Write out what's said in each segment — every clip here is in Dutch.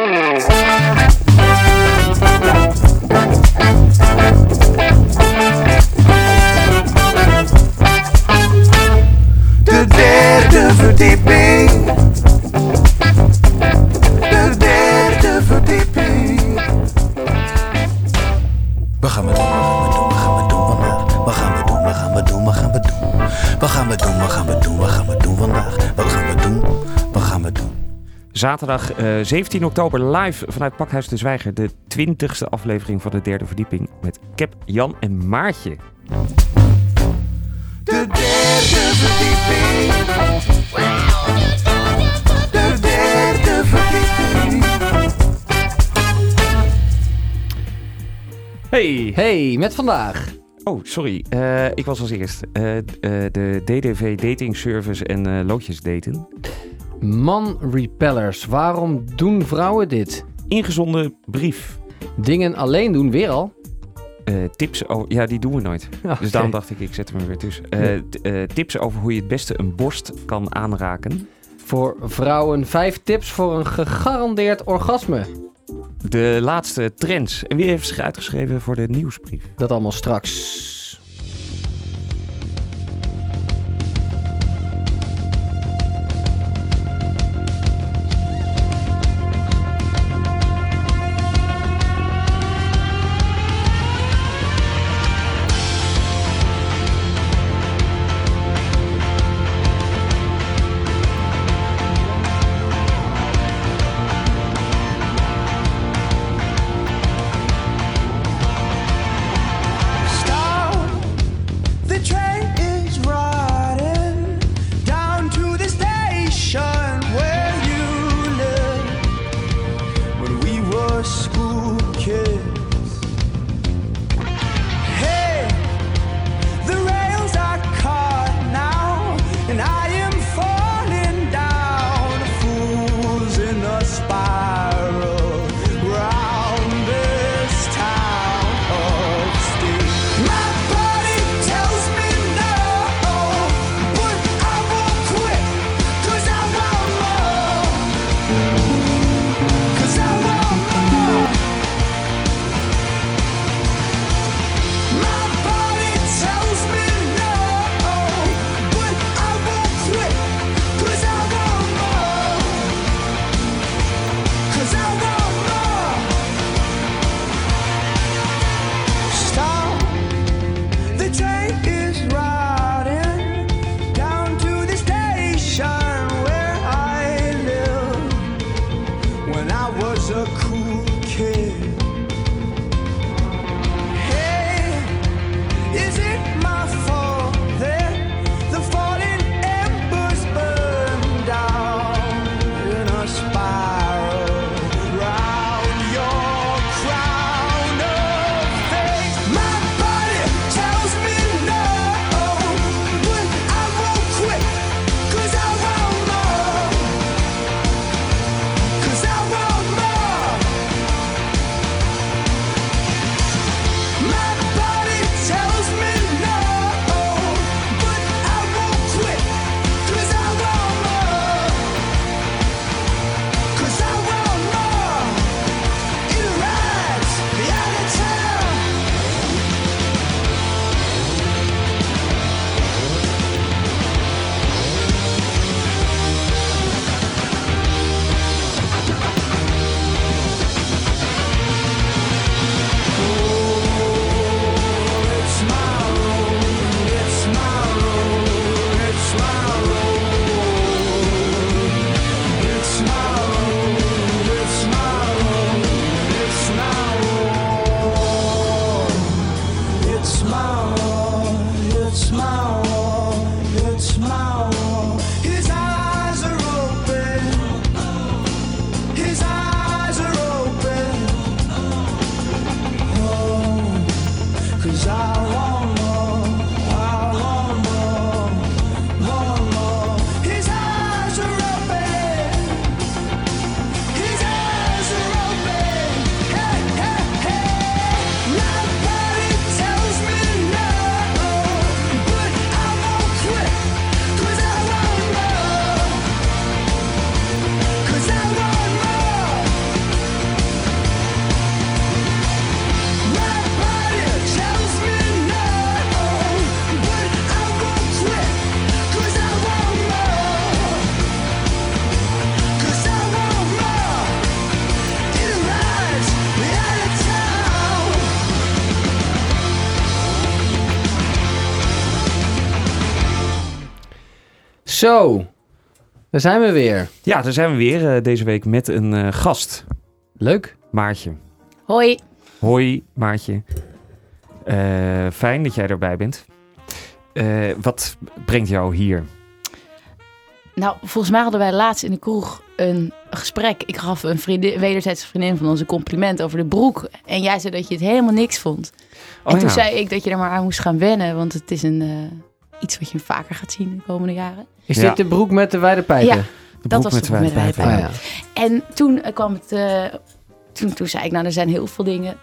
De Zaterdag eh, 17 oktober live vanuit Pakhuis de Zwijger. De 20ste aflevering van de derde verdieping. Met Cap, Jan en Maartje. De derde verdieping. De derde verdieping. Hey! Hey, met vandaag. Oh, sorry. Eh, ik was als eerst. Eh, d- eh, de DDV Dating Service en eh, loodjes daten. Man repellers. Waarom doen vrouwen dit? Ingezonden brief. Dingen alleen doen weer al. Eh, tips over... Ja, die doen we nooit. Ja, Dus daarom dacht ik, ik zet hem er weer tussen. Eh, eh, tips over hoe je het beste een borst kan aanraken. Voor vrouwen vijf tips voor een gegarandeerd orgasme. De laatste trends. En wie heeft zich uitgeschreven voor de nieuwsbrief? Dat allemaal straks. Zo, daar zijn we weer. Ja, daar zijn we weer eh, deze week met een eh, gast. Leuk. Maartje. Hoi. Hoi, Maartje. Eh, fijn dat jij erbij bent. Eh, wat brengt jou hier? Nou, volgens mij hadden wij laatst in de kroeg een gesprek. Ik gaf een vriendin, wederzijdse vriendin van ons een compliment over de broek. En jij zei dat je het helemaal niks vond. Oh en toen ja. zei ik dat je er maar aan moest gaan wennen. Want het is een, eh, iets wat je vaker gaat zien de komende jaren. Is Ja. dit de broek met de wijde pijpen? Ja. De dat was de broek met wijde wijde pijpen. Ah, ja. En toen eh, kwam het... eh, toen, toen zei ik, nou, er zijn heel veel dingen...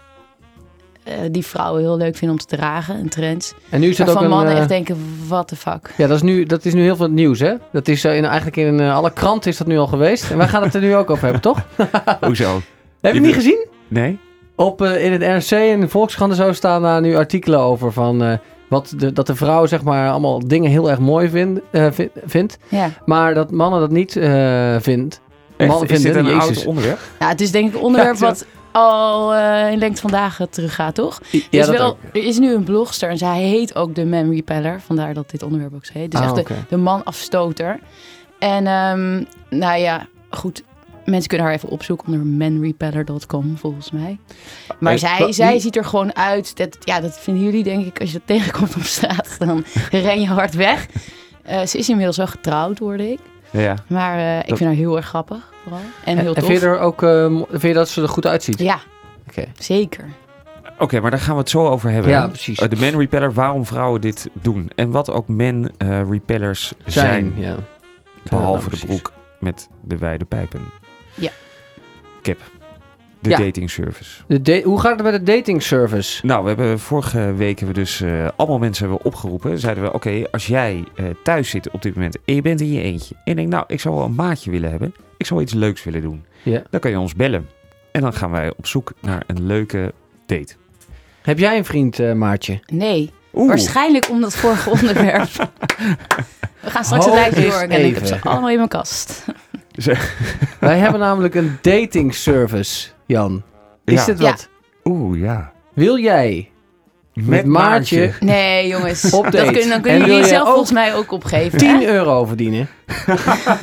eh, die vrouwen heel leuk vinden om te dragen. Een trends. En nu is het ook een... mannen echt denken, what the fuck. Ja, dat is, nu, dat is nu heel veel nieuws, hè? Dat is eh, in, eigenlijk in alle kranten is dat nu al geweest. En wij gaan het er nu ook over hebben, toch? Hoezo? Heb je het niet gezien? Nee? Op, eh, in het NRC en de Volkskrant en zo staan daar nu artikelen over van... eh, wat de, dat de vrouw zeg maar allemaal dingen heel erg mooi vind, eh, vi- vindt. Ja. Maar dat mannen dat niet eh vindt. Echt? Mannen is dit vinden, een Jezus. oud onderwerp? ja, het is denk ik een onderwerp Ja, wat al eh, in lengte van dagen teruggaat, toch? Ja, er, is dat wel, ook. er is nu een blogster en zij heet ook de Man Repeller. Vandaar dat dit onderwerp ook zo heet. Dus Ah, echt de, de man afstoter. En ehm, nou ja, goed. Mensen kunnen haar even opzoeken onder manrepeller.com volgens mij. Maar zij, zij ziet er gewoon uit. Dat, ja, dat vinden jullie denk ik. Als je dat tegenkomt op straat, dan ren je hard weg. Eh, ze is inmiddels wel getrouwd, hoorde ik. Ja. Maar eh, ik Dat- vind haar heel erg grappig, vooral. En heel En tof. vind je, er ook, eh, vind je dat ze er goed uitziet? Ja, Oké. zeker. Oké, maar daar gaan we het zo over hebben. Ja, precies. De man repeller, waarom vrouwen dit doen. En wat ook men eh, repellers zijn. ja. Behalve Ja, de broek met de wijde pijpen. Ja. Cap. De Ja. dating service. De da- hoe gaat het met de dating service? Nou, we hebben vorige week hebben we dus eh, allemaal mensen hebben we opgeroepen. Zeiden we, oké, als jij eh, thuis zit op dit moment en je bent in je eentje. En je denkt, nou, ik zou wel een maatje willen hebben. Ik zou iets leuks willen doen. Ja. Dan kan je ons bellen. En dan gaan wij op zoek naar een leuke date. Heb jij een vriend, eh, Maartje? Nee, Oeh, waarschijnlijk om dat vorige onderwerp. We gaan straks een lijstje door en ik heb ze allemaal in mijn kast. Wij hebben namelijk een dating service, Jan. Is Ja. dit Ja. wat? Oeh, ja. Wil jij met Maartje Nee, jongens. Op dat kunnen, dan En kunnen jullie je zelf volgens mij ook opgeven. 10 hè? euro verdienen?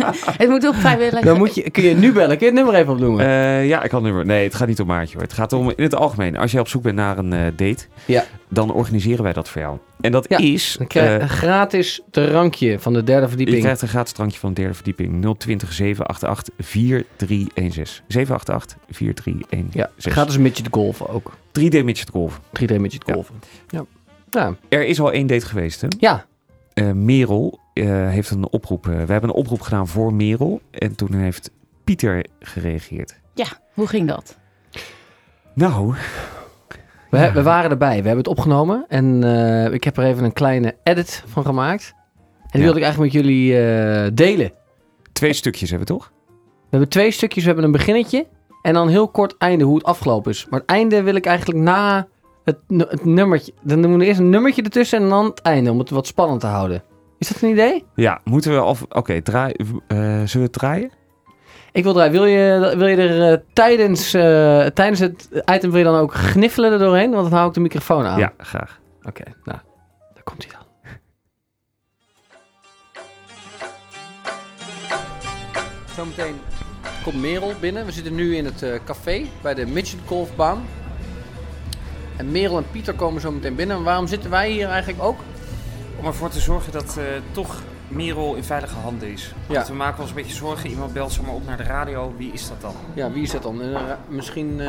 Het moet ook vrijwillig. Dan moet je, kun je nu bellen. Kun je het nummer even opnoemen? Eh, ja, ik kan nummer. Nee, het gaat niet om Maartje hoor. Het gaat om in het algemeen. Als jij op zoek bent naar een eh, date, Ja. dan organiseren wij dat voor jou. En dat Ja, is. Dan krijg je eh, een gratis drankje van de derde je verdieping. krijgt een gratis drankje van de derde verdieping 020 788 4316. 788 4316. Ja, gratis midget golfen ook. 3D midget golf. 3D midget Ja. golfen. Ja. Ja. Er is al één date geweest, hè? ja. Eh, Merel eh, heeft een oproep. eh, we hebben een oproep gedaan voor Merel. En toen heeft Pieter gereageerd. Hoe ging dat? Nou, We, Ja. we waren erbij. We hebben het opgenomen. En eh, ik heb er even een kleine edit van gemaakt. En die Ja. wilde ik eigenlijk met jullie eh, delen. twee stukjes hebben we toch? We hebben twee stukjes. We hebben een beginnetje. En dan heel kort einde, hoe het afgelopen is. Maar het einde wil ik eigenlijk na het, nu- het nummertje. Dan doen we eerst een nummertje ertussen en dan het einde. Om het wat spannend te houden. Is dat een idee? Ja, moeten we af. Oké, draai. eh, zullen we het draaien? Ik wil draaien. Wil je, wil je er eh, tijdens, eh, tijdens het item wil je dan ook gniffelen er doorheen? Want dan hou ik de microfoon aan. Ja, graag. Oké, nou, daar komt hij dan. Zometeen komt Merel binnen. We zitten nu in het eh, café bij de Midget Golfbaan. En Merel en Pieter komen zo meteen binnen. En waarom zitten wij hier eigenlijk ook? Om ervoor te zorgen dat eh, toch Merel in veilige handen is. Ja. Want we maken ons een beetje zorgen. Iemand belt zomaar op naar de radio. Wie is dat dan? Ja, wie is dat dan? Eh, misschien,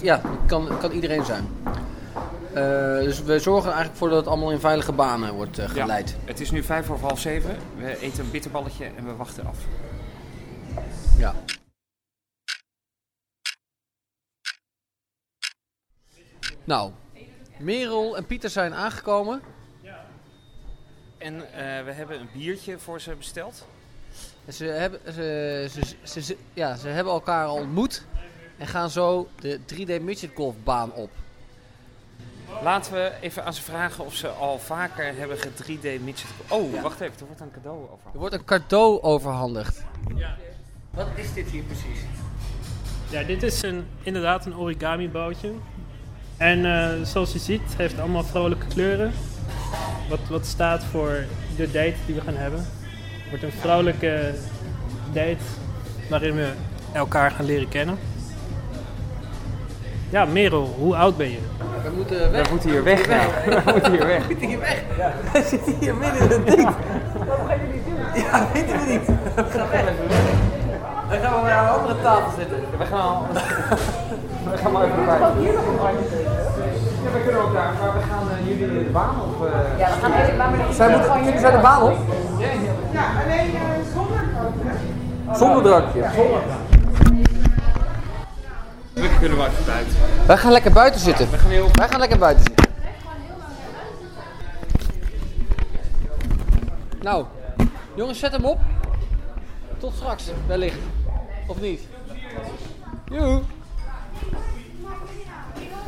ja, kan, kan iedereen zijn. Dus we zorgen eigenlijk voor dat het allemaal in veilige banen wordt eh, Ja. geleid. Het is nu vijf voor half zeven. We eten een bitterballetje en we wachten af. Ja. Nou, Merel en Pieter zijn aangekomen. En eh, we hebben een biertje voor ze besteld. En Ze hebben, ze, ze, ze, ze- ja, ze hebben elkaar al ontmoet en gaan zo de 3D Midget Golfbaan op. Laten we even aan ze vragen of ze al vaker hebben ge 3D midget. Oh, wacht even. Er wordt een cadeau over. Er wordt een cadeau overhandigd. Wat is dit hier precies? Ja, dit is een, inderdaad een origami bootje. En eh, zoals je ziet, heeft het allemaal vrolijke kleuren. Wat, wat staat voor de date die we gaan hebben. wordt een vrouwelijke date waarin we elkaar gaan leren kennen. Ja, Merel, hoe oud ben je? We moeten weg. We moeten hier weg. We moeten hier weg. We zitten hier weg. We zitten hier midden in het ding. Wat gaan jullie doen? Ja, weten we niet. We gaan weg. Dan gaan we weer aan een andere tafel zitten. We gaan, we gaan maar even buiten. Ja, we kunnen elkaar, maar we gaan eh, jullie de baan op. eh, Ja, we gaan even Zij moeten, jullie zijn de baan op? Ja, alleen eh, zonder drankje. Zonder drankje. We kunnen wel even buiten. Wij gaan lekker buiten zitten. We gaan heel Wij gaan lekker buiten zitten. Nou, jongens, zet hem op. Tot straks, wellicht. Of niet? Joe.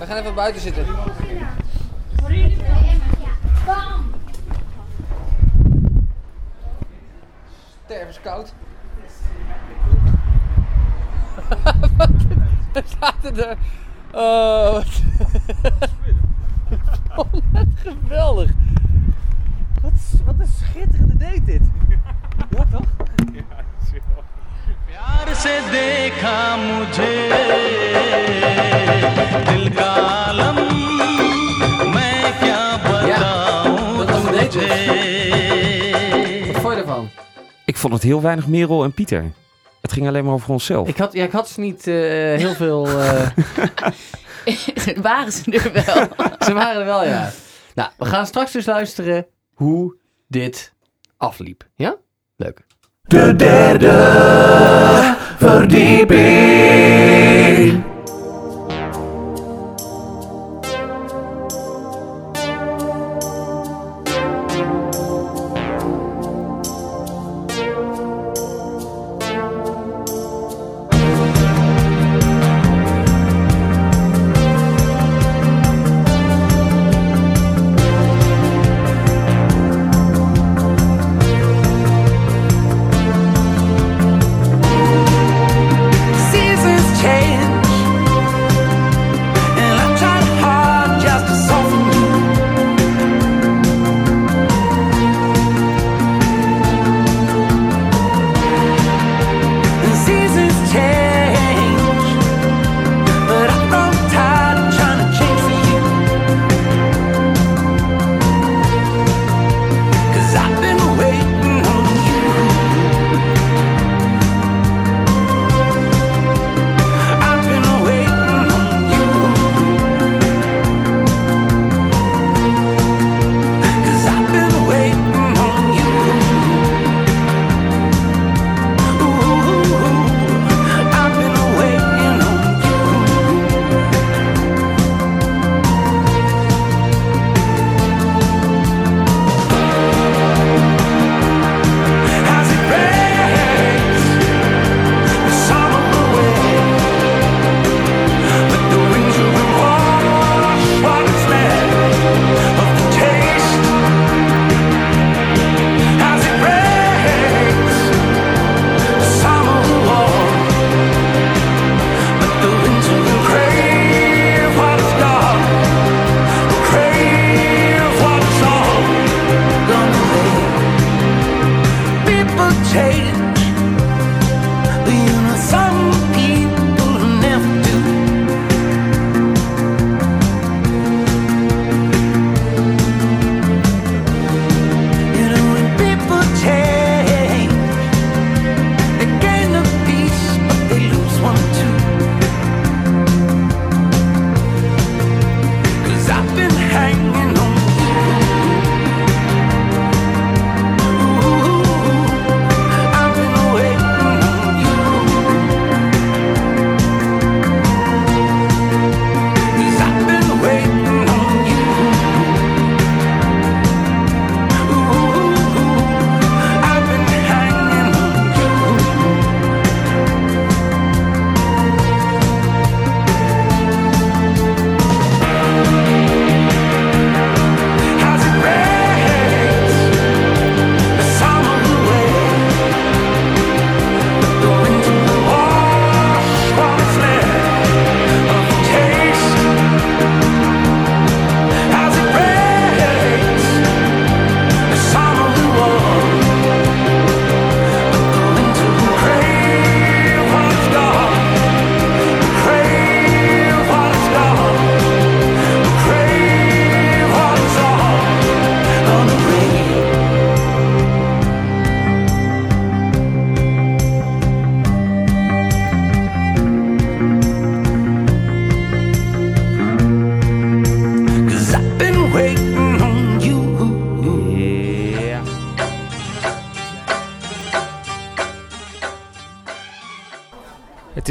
We gaan even buiten zitten. Stervens koud. We zaten er. Oh, wat wat geweldig. Wat, wat een schitterende date dit. Ja, toch? प्यार से देखा मुझे Wat vond je ervan? Ik vond het heel weinig Merel en Pieter. Het ging alleen maar over onszelf. Ik had, ja, ik had ze niet eh, heel veel... eh, Waren ze er wel? ze waren er wel, ja. Nou, we gaan straks dus luisteren hoe dit afliep. Ja? Leuk. De derde verdieping.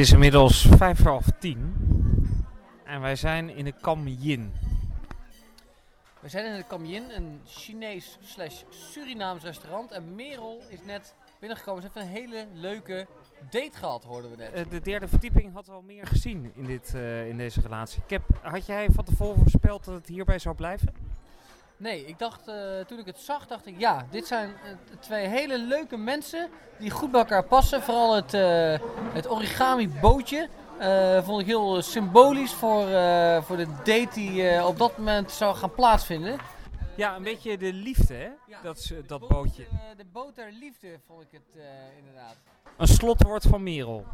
Is inmiddels vijf voor half tien. En wij zijn in de Kam Yin. We zijn in het Kamyin, een Chinees slash Surinaams restaurant. En Merel is net binnengekomen. Ze heeft een hele leuke date gehad, hoorden we net. Eh, de derde verdieping had al meer gezien in, dit, eh, in deze relatie. Heb, had jij van tevoren voorspeld dat het hierbij zou blijven? Nee, ik dacht, eh, toen ik het zag, dacht ik, ja, dit zijn eh, twee hele leuke mensen die goed bij elkaar passen. Vooral het, eh, het origami bootje eh, vond ik heel symbolisch voor, eh, voor de date die eh, op dat moment zou gaan plaatsvinden. Ja, een beetje de liefde, hè? Dat, dat bootje. de boot der liefde vond ik het eh, inderdaad. Een slotwoord van Merel.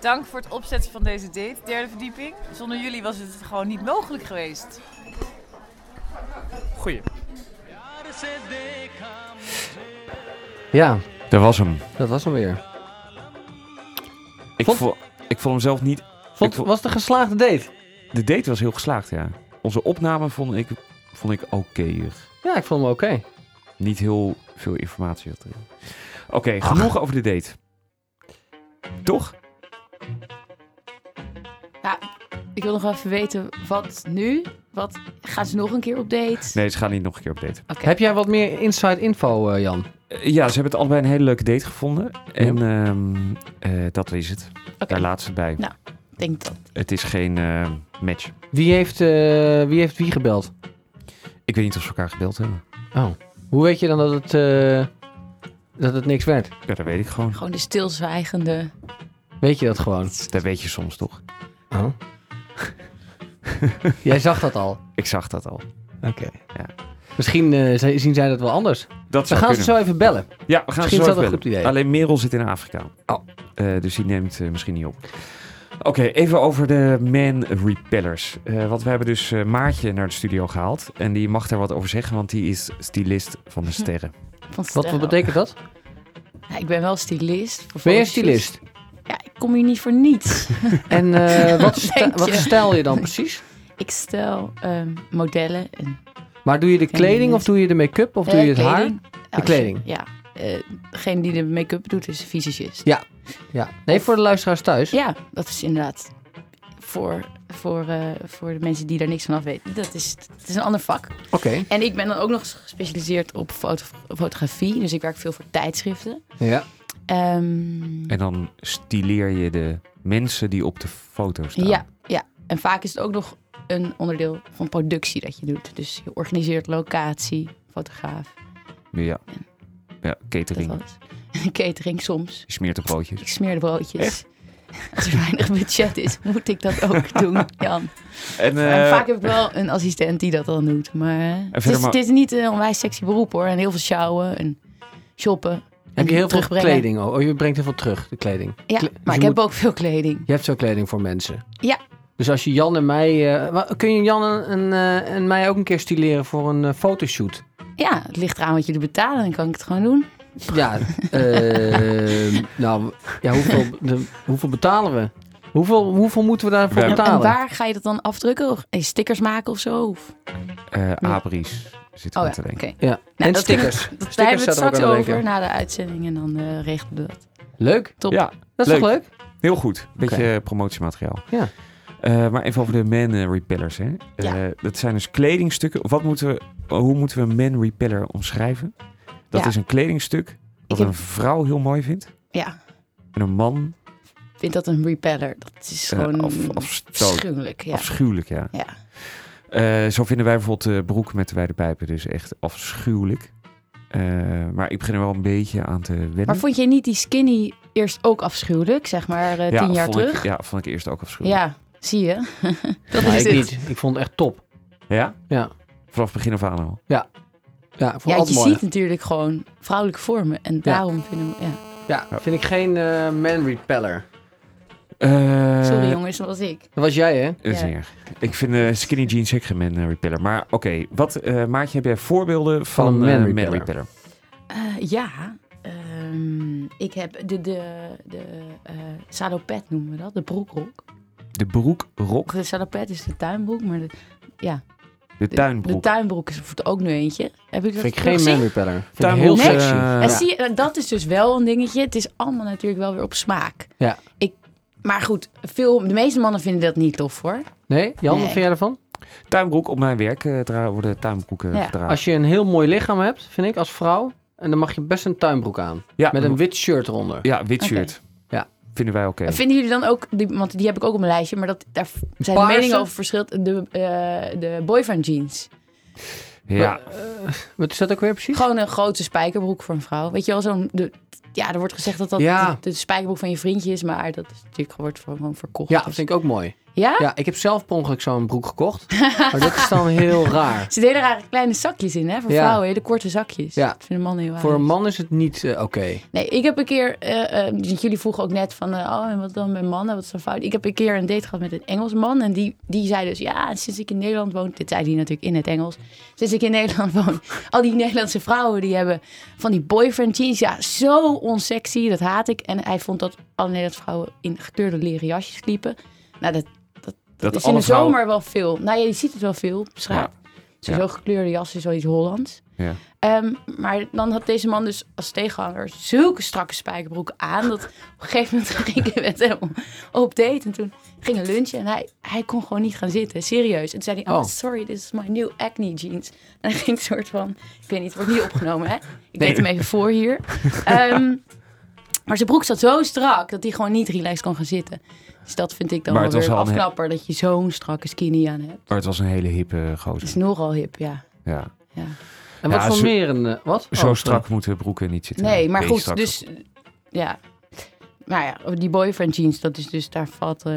Dank voor het opzetten van deze date, derde verdieping. Zonder jullie was het gewoon niet mogelijk geweest. Goeie. Ja, Dat was hem. dat was hem weer. Ik, Vond- vo- ik vond hem zelf niet... Vond- was het een geslaagde date? De date was heel geslaagd, ja. Onze opname vond ik, vond ik oké. Ja, ik vond hem oké. Niet heel veel informatie had erin. Oké, genoeg over de date. Toch? Ja, ik wil nog even weten, wat nu? Wat, gaan ze nog een keer op date? Nee, ze gaan niet nog een keer op date. Heb jij wat meer inside info, eh, Jan? Eh, ja, ze hebben het allebei een hele leuke date gevonden. En ehm, eh, dat is het. Oké. Daar laat ze bij. Nou. Ik denk dat. Het is geen eh, match. Wie heeft, eh, wie heeft wie gebeld? Ik weet niet of ze elkaar gebeld hebben. Oh. Hoe weet je dan dat het, eh, dat het niks werd? Ja, dat weet ik gewoon. Gewoon de stilzwijgende. Weet je dat gewoon? Dat weet je soms toch? Oh. Jij zag dat al? Ik zag dat al. Oké. Ja. Misschien eh, zien zij dat wel anders. Dat We gaan ze zo even bellen. Ja, we gaan Misschien ze is zo dat even een goed bellen. idee. Alleen Merel zit in Afrika. Oh. Eh, dus die neemt eh, misschien niet op. Oké, even over de Man Repellers. Eh, want we hebben dus eh, Maartje naar de studio gehaald. En die mag daar wat over zeggen, want die is stylist van de sterren. Van Wat, sterren. wat betekent dat? Ja, ik ben wel stylist. voor Ben je stylist? Ja, ik kom hier niet voor niets. En eh, wat, wat stel je dan precies? Ik stel ehm, modellen en Maar doe je de kleding of doe je de make-up of doe je Eh, het haar? kleding. Je- kleding. Ja. eh, degene die de make-up doet is een fysicist. Ja. ja. Nee, voor de luisteraars thuis. Ja, dat is inderdaad voor, voor, eh, voor de mensen die daar niks van af weten. Dat is, het is een ander vak. Oké. En ik ben dan ook nog gespecialiseerd op foto, fotografie. Dus ik werk veel voor tijdschriften. Ja. Ehm, En dan stileer je de mensen die op de foto staan. ja, ja, en vaak is het ook nog een onderdeel van productie dat je doet. Dus je organiseert locatie, fotograaf, Ja. Ja, catering. Catering soms. Je smeert de broodjes. Ik smeer de broodjes. Echt? Als er weinig budget is, moet ik dat ook doen, Jan. En, En eh, vaak heb ik wel een assistent die dat dan doet. Maar eh, het, is, maar- het is niet een onwijs sexy beroep hoor. En heel veel sjouwen en shoppen. Heb je heel veel kleding? Oh, je brengt heel veel terug, de kleding. Ja, Kle- maar dus ik heb ook veel kleding. Je hebt zo kleding voor mensen. Ja. Dus als je Jan en mij... eh, kun je Jan en, en, eh, en mij ook een keer stileren voor een eh, fotoshoot? Ja, het ligt eraan wat jullie betalen. Dan kan ik het gewoon doen. Ja, eh, nou, ja, hoeveel, de, hoeveel betalen we? Hoeveel, hoeveel moeten we daarvoor betalen? en waar ga je dat dan afdrukken? Of eh, stickers maken of zo? Of? eh Abris zit er Oh ja, te oké. denken. Ja, Nou, en stickers. Dat, stickers daar hebben we het er straks over denken. na de uitzending. En dan eh, regelen we dat. Leuk. Top. Ja, Dat is Leuk. toch leuk? heel goed. Beetje promotiemateriaal. Ja. Eh, maar even over de man eh, repellers. Hè. Eh, Ja. Dat zijn dus kledingstukken. Wat moeten we, hoe moeten we een man repeller omschrijven? Dat Ja. is een kledingstuk heb- een vrouw heel mooi vindt. Ja, En een man ik vind dat een repeller. Dat is gewoon af, afschuwelijk. Ja. Afschuwelijk, ja. Ja. Zo vinden wij bijvoorbeeld de broek met de wijde pijpen dus echt afschuwelijk. Maar ik begin er wel een beetje aan te wennen. Maar vond jij niet die skinny eerst ook afschuwelijk? Zeg maar tien jaar vond terug? Ik, ja, vond ik eerst ook afschuwelijk. Ja, zie je. dat Nee, is ik het. niet. Ik vond het echt top. Ja? Ja. Vanaf begin af aan al. Ja, ik vond het Ja, je mooi. ziet natuurlijk gewoon vrouwelijke vormen. En daarom vinden we... Ja. Ja, vind ik geen eh, man repeller. Eh, Sorry jongens, dat was ik. Dat was jij, hè? Dat is Ja. erg. Ik vind eh, skinny jeans ook geen man repeller. Maar oké, wat eh Maartje, heb jij voorbeelden van, een man eh, repeller? repeller? Eh, ja, ehm, ik heb de, de, de eh, salopet noemen we dat, de broekrok. De broekrok. De salopet is de tuinbroek, maar de, ja, De De tuinbroek. tuinbroek is er ook nu eentje. Heb je dat Vind ik geen ik Tuinbroek, heel sexy. En zie je, dat is dus wel een dingetje. Het is allemaal natuurlijk wel weer op smaak. Ja. Ik, maar goed, veel, de meeste mannen vinden dat niet tof hoor. Nee? Jan, wat vind jij ervan? Tuinbroek op mijn werk eh, dra- worden tuinbroeken Ja. gedragen. Als je een heel mooi lichaam hebt, vind ik, als vrouw. En dan mag je best een tuinbroek aan. ja, Met een wit shirt eronder. Ja, wit shirt. Vinden wij oké. Vinden jullie dan ook, die, want die heb ik ook op mijn lijstje, maar dat, daar zijn de meningen over verschillend. De, eh, de boyfriend jeans. Ja, Wat is dat ook weer precies? Gewoon een grote spijkerbroek voor een vrouw. Weet je wel, zo'n... de- Ja, er wordt gezegd dat dat Ja. de, de spijkerbroek van je vriendje is, maar dat is natuurlijk wordt gewoon verkocht. Ja, dat vind ik ook mooi. Ja? Ja, ik heb zelf per ongeluk zo'n broek gekocht. maar dat is dan heel raar. Er zitten hele rare kleine zakjes in, hè? Voor Ja. vrouwen, hele korte zakjes. Ja. Dat vinden mannen heel Voor een man is het niet eh, oké. Nee, ik heb een keer... eh, eh, dus jullie vroegen ook net van... oh, en wat dan met mannen? Wat is dan fout? Ik heb een keer een date gehad met een Engelsman. En die, die zei dus... Ja, sinds ik in Nederland woon... Dit zei hij natuurlijk in het Engels. Sinds ik in Nederland woon... Al die Nederlandse vrouwen die hebben van die boyfriend jeans. Ja, zo onsexy. Dat haat ik. En hij vond dat alle Nederlandse vrouwen in gekleurde leren jasjes liepen. Nou, dat, dat is in de vrouwen- zomer wel veel. Nou ja, je ziet het wel veel op straat. Ja. Zo gekleurde jassen, zoiets Hollands. Ja. Ehm, maar dan had deze man dus als tegenhanger zulke strakke spijkerbroeken aan. Dat op een gegeven moment ging ik met hem op date. En toen gingen lunchen en hij, hij kon gewoon niet gaan zitten. Serieus. En toen zei hij, oh, Oh. sorry, this is my new acne jeans. En hij ging een soort van, ik weet niet, het wordt niet opgenomen hè. Ik Nee. deed hem even voor hier. Ehm, maar zijn broek zat zo strak dat hij gewoon niet relaxed kon gaan zitten. Dus dat vind ik dan Maar wel het weer een een he- afknapper dat je zo'n strakke skinny aan hebt. Maar het was een hele hippe gozer. is nogal hip, ja. Ja. ja. En wat Ja, voor zo- meer een... eh, wat? Zo Oh, strak moeten broeken niet zitten. Nee, maar goed, strak. dus ja. Maar ja, die boyfriend jeans, dat is dus daar valt. eh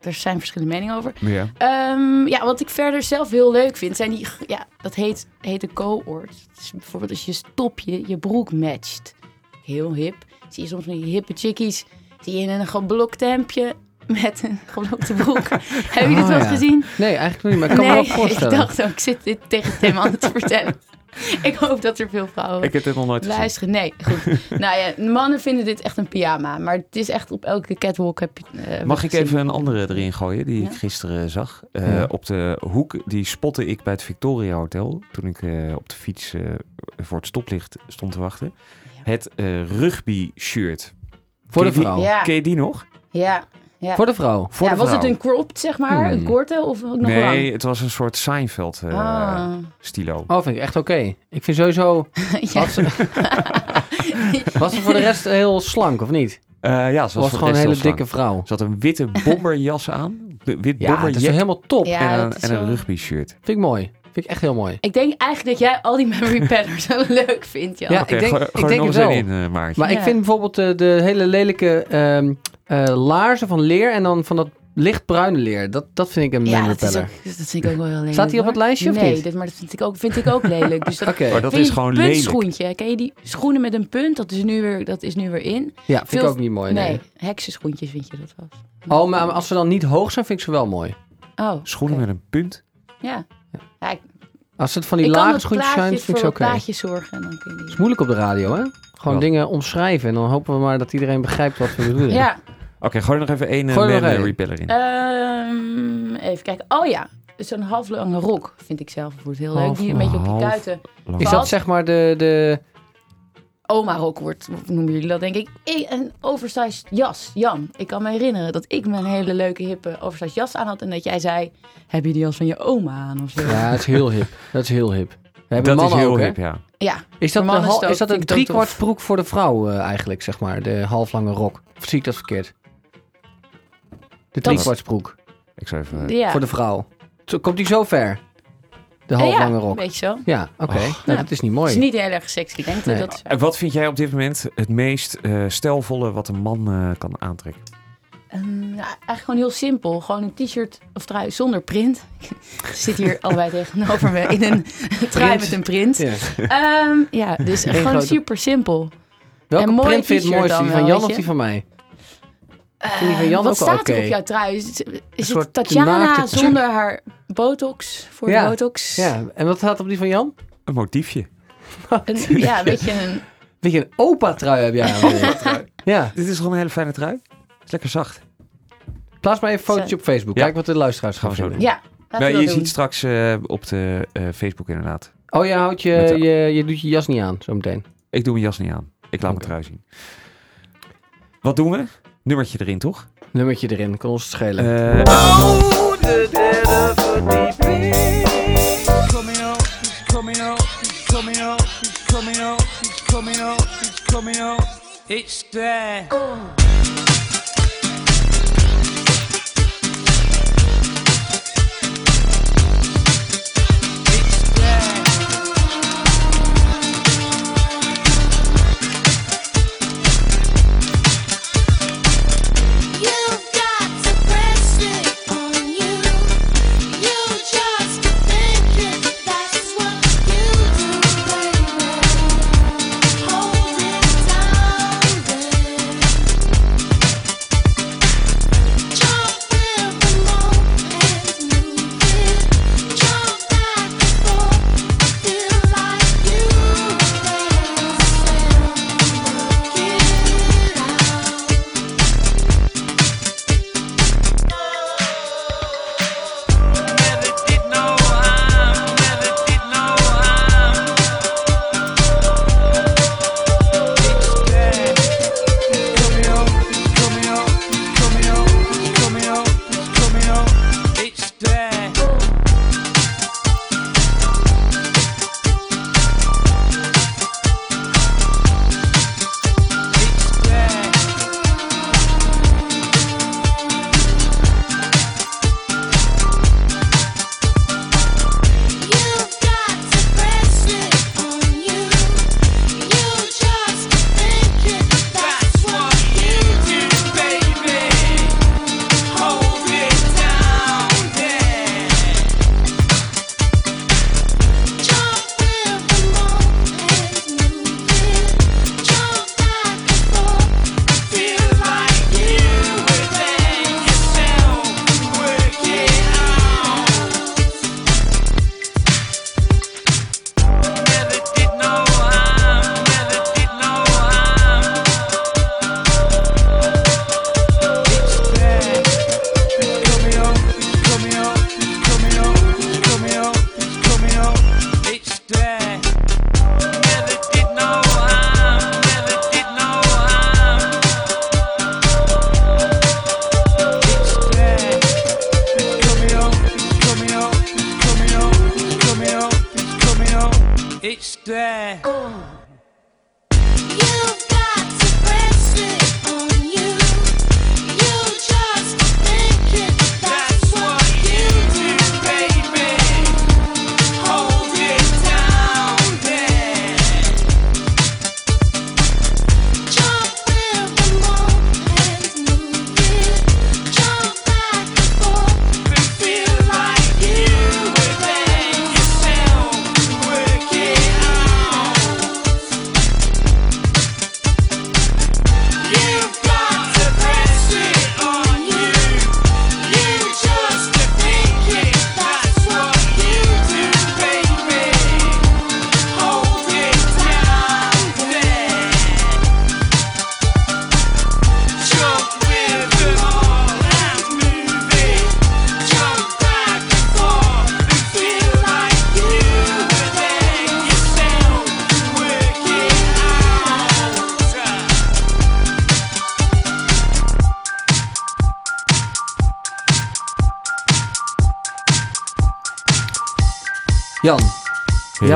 er zijn verschillende meningen over. Ja. Ehm, ja, wat ik verder zelf heel leuk vind, zijn die. Ja, dat heet, heet de cohort. Dus bijvoorbeeld als je stopje je broek matcht. Heel hip. Zie je soms van die hippe chickies. Zie je in een geblokt hemdje met een geblokte broek. Heb je dit Oh, wel eens ja. gezien? Nee, eigenlijk niet, maar ik kan me nee, wel voorstellen. ik dacht ook, ik zit dit tegen Tim aan te vertellen. ik hoop dat er veel vrouwen Ik heb dit nog nooit gezien. luisteren. Nee, goed. nou ja, mannen vinden dit echt een pyjama. Maar het is echt op elke catwalk heb je eh, Mag ik gezien. even een andere erin gooien die Ja. ik gisteren zag? Eh, Ja. Op de hoek, die spotte ik bij het Victoria Hotel toen ik eh, op de fiets eh, voor het stoplicht stond te wachten. Het eh, rugby shirt. Voor de vrouw. Ja. Ken je die nog? Ja. ja. Voor de vrouw. Voor ja, de was het een cropped, zeg maar? Een Hmm. korte of ook nog nee, lang? het was een soort Seinfeld eh, Ah. stilo. Oh, vind ik echt oké. Ik vind sowieso... ja. Was ze, was ze voor de rest heel slank, of niet? Eh, ja, ze was gewoon een hele dikke Ze vrouw? had een witte bomberjas aan. Wit Ja, dat is bomberjack helemaal top. Ja, en, een, en een wel- rugby shirt. Vind ik mooi. Vind ik echt heel mooi. Ik denk eigenlijk dat jij al die memory pellers zo leuk vindt, Jan. Ja, ik denk- gooi- ik gooi denk er nog het wel. in, eh, Maartje. Maar ik vind bijvoorbeeld de, de hele lelijke ehm, eh, laarzen van leer en dan van dat lichtbruine leer. Dat, dat vind ik een Ja, dat, is ook, dat vind ik ook wel heel lelijk. Staat die op het lijstje of nee, niet? dit- maar dat vind ik ook, vind ik ook lelijk. Dus dat, Oké, Maar dat is gewoon lelijk. puntschoentje? Ken je die schoenen met een punt? Dat is nu weer, dat is nu weer in. ja, vind ik ook niet mooi. Nee. Nee, heksenschoentjes vind je dat wel. Oh, maar als ze dan niet hoog zijn, vind ik ze wel mooi. Oh, Schoenen met een punt. Ja. Ja ik, Als het van die lage schoentjes zijn, vind voor ik ze oké. plaatjes zorgen. En dan kun je Het is moeilijk op de radio, hè? Gewoon dingen omschrijven en dan hopen we maar dat iedereen begrijpt wat we bedoelen. Ja, Oké, gooi er nog even één eh, er eh, één. repeller in. Ehm, even kijken. Oh ja, zo'n halflange rok vind ik zelf wordt heel leuk. Die een beetje op je kuiten. Is dat zeg maar de... de... Oma-rok wordt, noemen jullie dat denk ik. Een oversized jas. Jan, ik kan me herinneren dat ik mijn hele leuke hippe oversized jas aan had. En dat jij zei, heb je die jas van je oma aan of zo? Ja, het is heel hip. Dat is heel hip. We hebben Dat is heel ook, hip, ja. Ja, Is dat, mannen is ook- dat een broek voor de vrouw eh, eigenlijk, zeg maar? De halflange rok. Of zie ik dat verkeerd? De driekwarts broek Ik zou even... ja. voor de vrouw. Zo, komt die zo ver? De halflange ja, rok. weet je zo. Ja, oké. Nou, Ja. dat is niet Het mooi. is niet heel erg sexy, denk ik. Nee. Dat is wat vind jij op dit moment het meest eh, stijlvolle wat een man eh, kan aantrekken? Ehm, ja, eigenlijk gewoon heel simpel. Gewoon een t-shirt of trui zonder print. Ik zit hier allebei tegenover me in een trui Print. met een print. Ja. Ehm, ja, dus Geen gewoon grote- super simpel. Welke Een print vind je het mooiste? Die van Jan of die van mij? Eh, die van Jan wat staat er op jouw trui? Is, het- is het Tatjana naakte- zonder haar botox? Voor Ja, de botox? Ja, en wat staat op die van Jan? Een motiefje. Een, ja, weet je, een, Weet je, een opa-trui heb jij aan. ja, Dit is gewoon een hele fijne trui. Is lekker zacht. plaats maar even een fotootje op Facebook. Ja. Kijk wat de luisteraars gaan zo vinden. ja, we je doen. ziet straks eh, op de eh, Facebook inderdaad. Oh, je, houdt je, de- je, je doet je jas niet aan, zometeen. Ik doe mijn jas niet aan. Ik laat mijn trui zien. Wat doen we? Nummertje erin, toch? Nummertje erin, kan ons het schelen. Eh, coming up, he's coming up, he's coming up, he's coming up, he's coming up, he's coming up. It's there. It's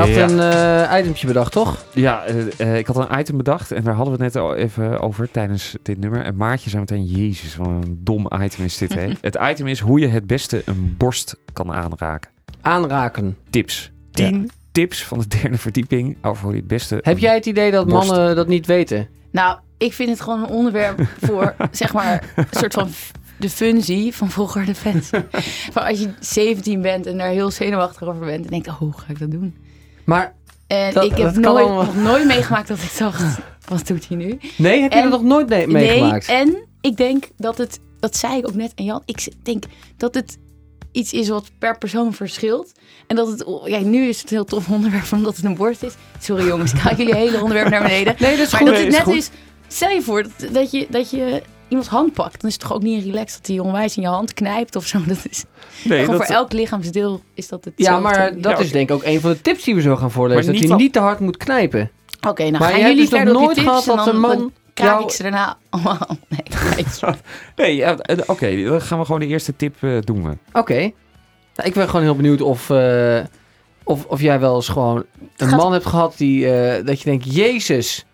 had Ja. een eh itemtje bedacht, toch? Ja, eh, eh, ik had een item bedacht en daar hadden we het net al even over tijdens dit nummer. En Maartje zei meteen, jezus, wat een dom item is dit, hè? het item is hoe je het beste een borst kan aanraken. Aanraken. Tips. 10 tips van de derde verdieping over hoe je het beste... Heb jij het idee dat Borst. mannen dat niet weten? Nou, ik vind het gewoon een onderwerp voor, zeg maar, een soort van de funzie van vroeger de fans. van als je 17 bent en daar heel zenuwachtig over bent en denkt, oh, hoe ga ik dat doen? Maar En Dat- ik heb nooit, allemaal. nog nooit meegemaakt dat ik dacht, wat doet hij nu? nee, heb je En- dat nog nooit nee- meegemaakt? Nee, en ik denk dat het, dat zei ik ook net aan Jan, ik denk dat het iets is wat per persoon verschilt. En dat het, ja, nu is het een heel tof onderwerp omdat het een borst is. Sorry jongens, ik ga jullie hele onderwerp naar beneden. Nee, dat is maar goed. dat het is net goed. is, stel je voor dat, dat je, dat je iemands hand pakt, dan is het toch ook niet relaxed dat hij onwijs in je hand knijpt of zo. Dat is Nee, dat- voor elk lichaamsdeel is dat het. Ja, maar dat is denk ik ook een van de tips die we zo gaan voorlezen. Dat van- niet te hard moet knijpen. Oké, nou Maar gaan jij hebt jullie dus verder je nooit tips gehad dat een man jou- ik ze daarna allemaal. Nee, je. Nee, ja, eh, oké, dan gaan we gewoon de eerste tip eh, doen we. Oké. Nou, ik ben gewoon heel benieuwd of, eh, of, of jij wel eens gewoon een Gaat- man hebt gehad die, eh, dat je denkt, Jezus,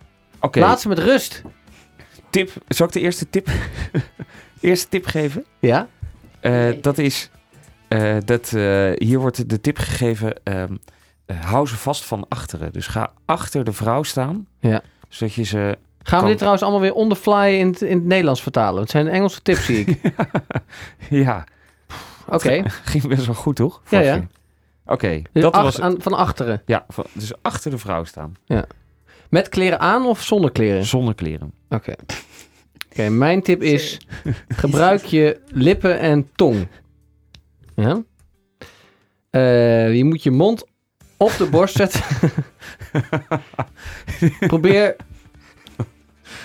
Oké, laat ze met rust. Tip. Zal ik de eerste tip, eerste tip geven? Ja? Eh, Nee. Dat is, eh, dat, eh, hier wordt de tip gegeven, ehm, eh, hou ze vast van achteren. Dus ga achter de vrouw staan, Ja. zodat je ze... Gaan we dit trouwens allemaal weer on the fly in het, in het Nederlands vertalen? Het zijn Engelse tips, zie ik. ja, Oké. ging best wel goed, toch? Ja, ja. Oké, Dus dat ach- was aan- van achteren. Ja, van- dus achter de vrouw staan, Met kleren aan of zonder kleren? zonder kleren. Oké. Oké, mijn tip is: gebruik je lippen en tong. Ja? Eh, je moet je mond op de borst zetten. Probeer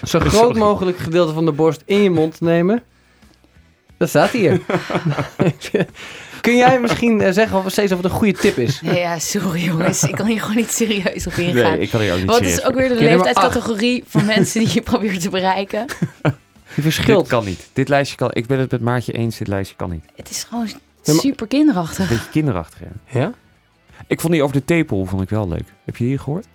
zo groot Sorry. mogelijk gedeelte van de borst in je mond te nemen. Dat staat hier. Kun jij misschien eh, zeggen of steeds of het een goede tip is? Nee, ja, sorry jongens. Ik kan hier gewoon niet serieus op ingaan. Nee, ik kan hier ook niet Want het serieus is ook weer de leeftijdscategorie van mensen die je probeert te bereiken. Je Dit verschilt. kan niet. Dit lijstje kan... Ik ben het met Maartje eens, dit lijstje kan niet. Het is gewoon super kinderachtig. Beetje kinderachtig, ja. Ja? Ik vond die over de tepel vond ik wel leuk. Heb je die gehoord?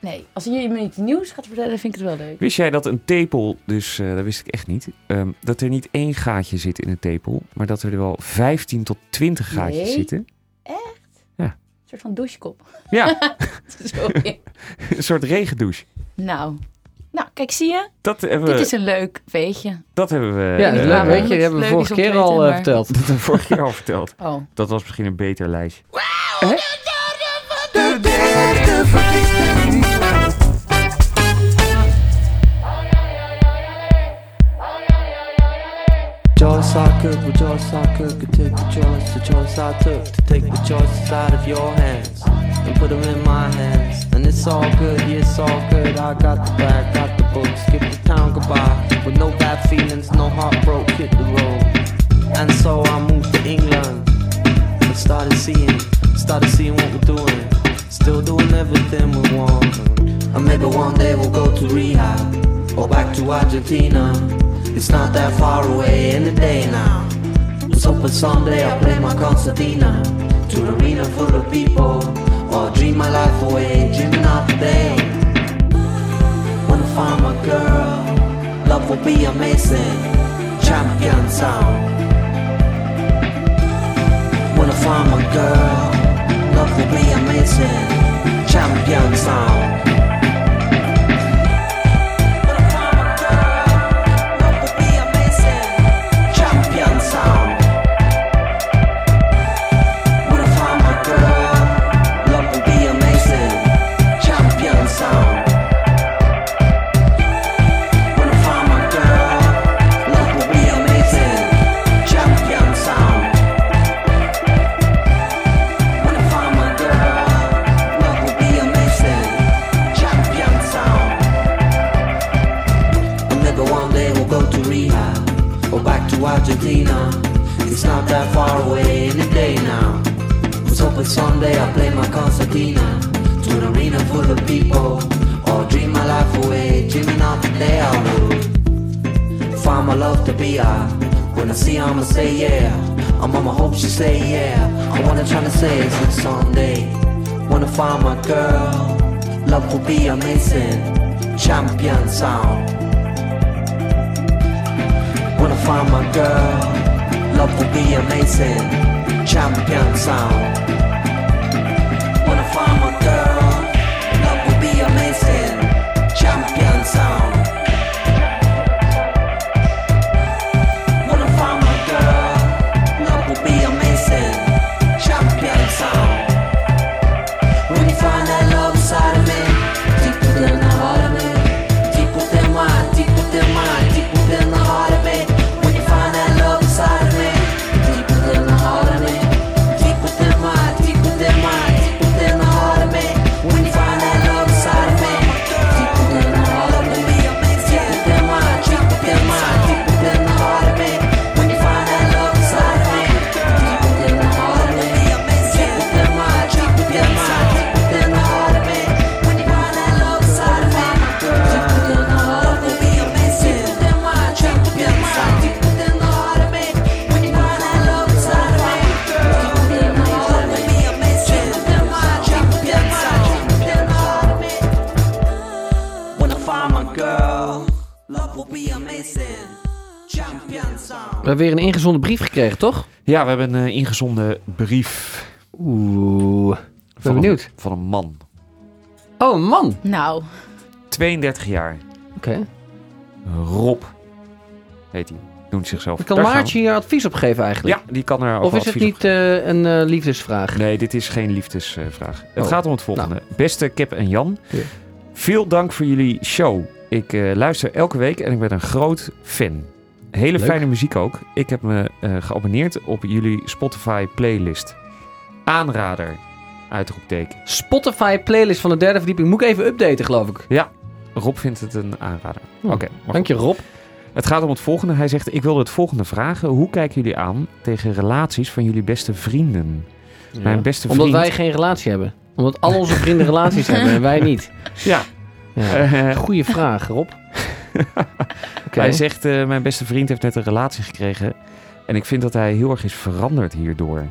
Nee, als je me iets nieuws gaat vertellen, vind ik het wel leuk. Wist jij dat een tepel, dus eh, dat wist ik echt niet, ehm, dat er niet één gaatje zit in een tepel, maar dat er wel 15 tot 20 gaatjes Nee. zitten? Een soort van douchekop. Ja, Sorry. een soort regendouche. Nou. Nou, kijk, zie je? Dat hebben Dit we. is een leuk weetje. Dat hebben we. Ja, dat is eh, leuk, waarom weet je. Die hebben we vorige keer al eh, maar- verteld. Dat hebben we vorige keer al verteld. Oh. Dat was misschien een beter lijstje. De derde verdieping. choice I could, the choice I could, could take the choice, the choice I took to take the choices out of your hands and put them in my hands. And it's all good, yeah, it's all good. I got the bag, got the book, skip the town goodbye with no bad feelings, no heartbroken, hit the road. And so I moved to England and started seeing, started seeing what we're doing, still doing everything we want. And maybe one day we'll go to rehab or back to Argentina. It's not that far away in the day now. Let's hoping someday I'll play my concertina to an arena full of people or dream my life away, dreaming of the day when I find my girl. Love will be amazing, champion sound. When I find my girl, love will be amazing, champion sound. Someday I'll play my concertina to an arena full of people or dream my life away, dreaming of the day I would find my love to be out. When I see I'ma say yeah. I'm on my hope she say yeah. I wanna try to say is that someday. Wanna find my girl. Love will be amazing. Champion sound. Wanna find my girl. Love will be amazing. Champion sound. We hebben weer een ingezonden brief gekregen, toch? Ja, we hebben een eh, ingezonden brief. Oeh. Ik ben Van benieuwd. Een, van een man. Oh, een man. Nou, 32 jaar. Oké. Rob heet hij. Noemt zichzelf. Kan Daar gaan Maartje hier advies op geven eigenlijk? Ja, die kan er ook Of is het niet eh, een eh, liefdesvraag? Nee, dit is geen liefdesvraag. het Oh. gaat om het volgende. Beste Kip en Jan, Ja. veel dank voor jullie show. Ik eh, luister elke week en ik ben een groot fan. Hele Leuk. fijne muziek ook. Ik heb me eh, geabonneerd op jullie Spotify playlist. Aanrader, uitroepteken. Spotify playlist van de derde verdieping. Moet ik even updaten, geloof ik. Ja, Rob vindt het een aanrader. Hm. Oké, Dank je, Rob. Het gaat om het volgende. Hij zegt, ik wilde het volgende vragen. Hoe kijken jullie aan tegen relaties van jullie beste vrienden? Mijn beste vriend... Omdat wij geen relatie hebben. Omdat al onze vrienden relaties hebben en wij niet. Ja. Ja. Eh, Goeie vraag, Rob. Hij zegt, eh, mijn beste vriend heeft net een relatie gekregen. En ik vind dat hij heel erg is veranderd hierdoor.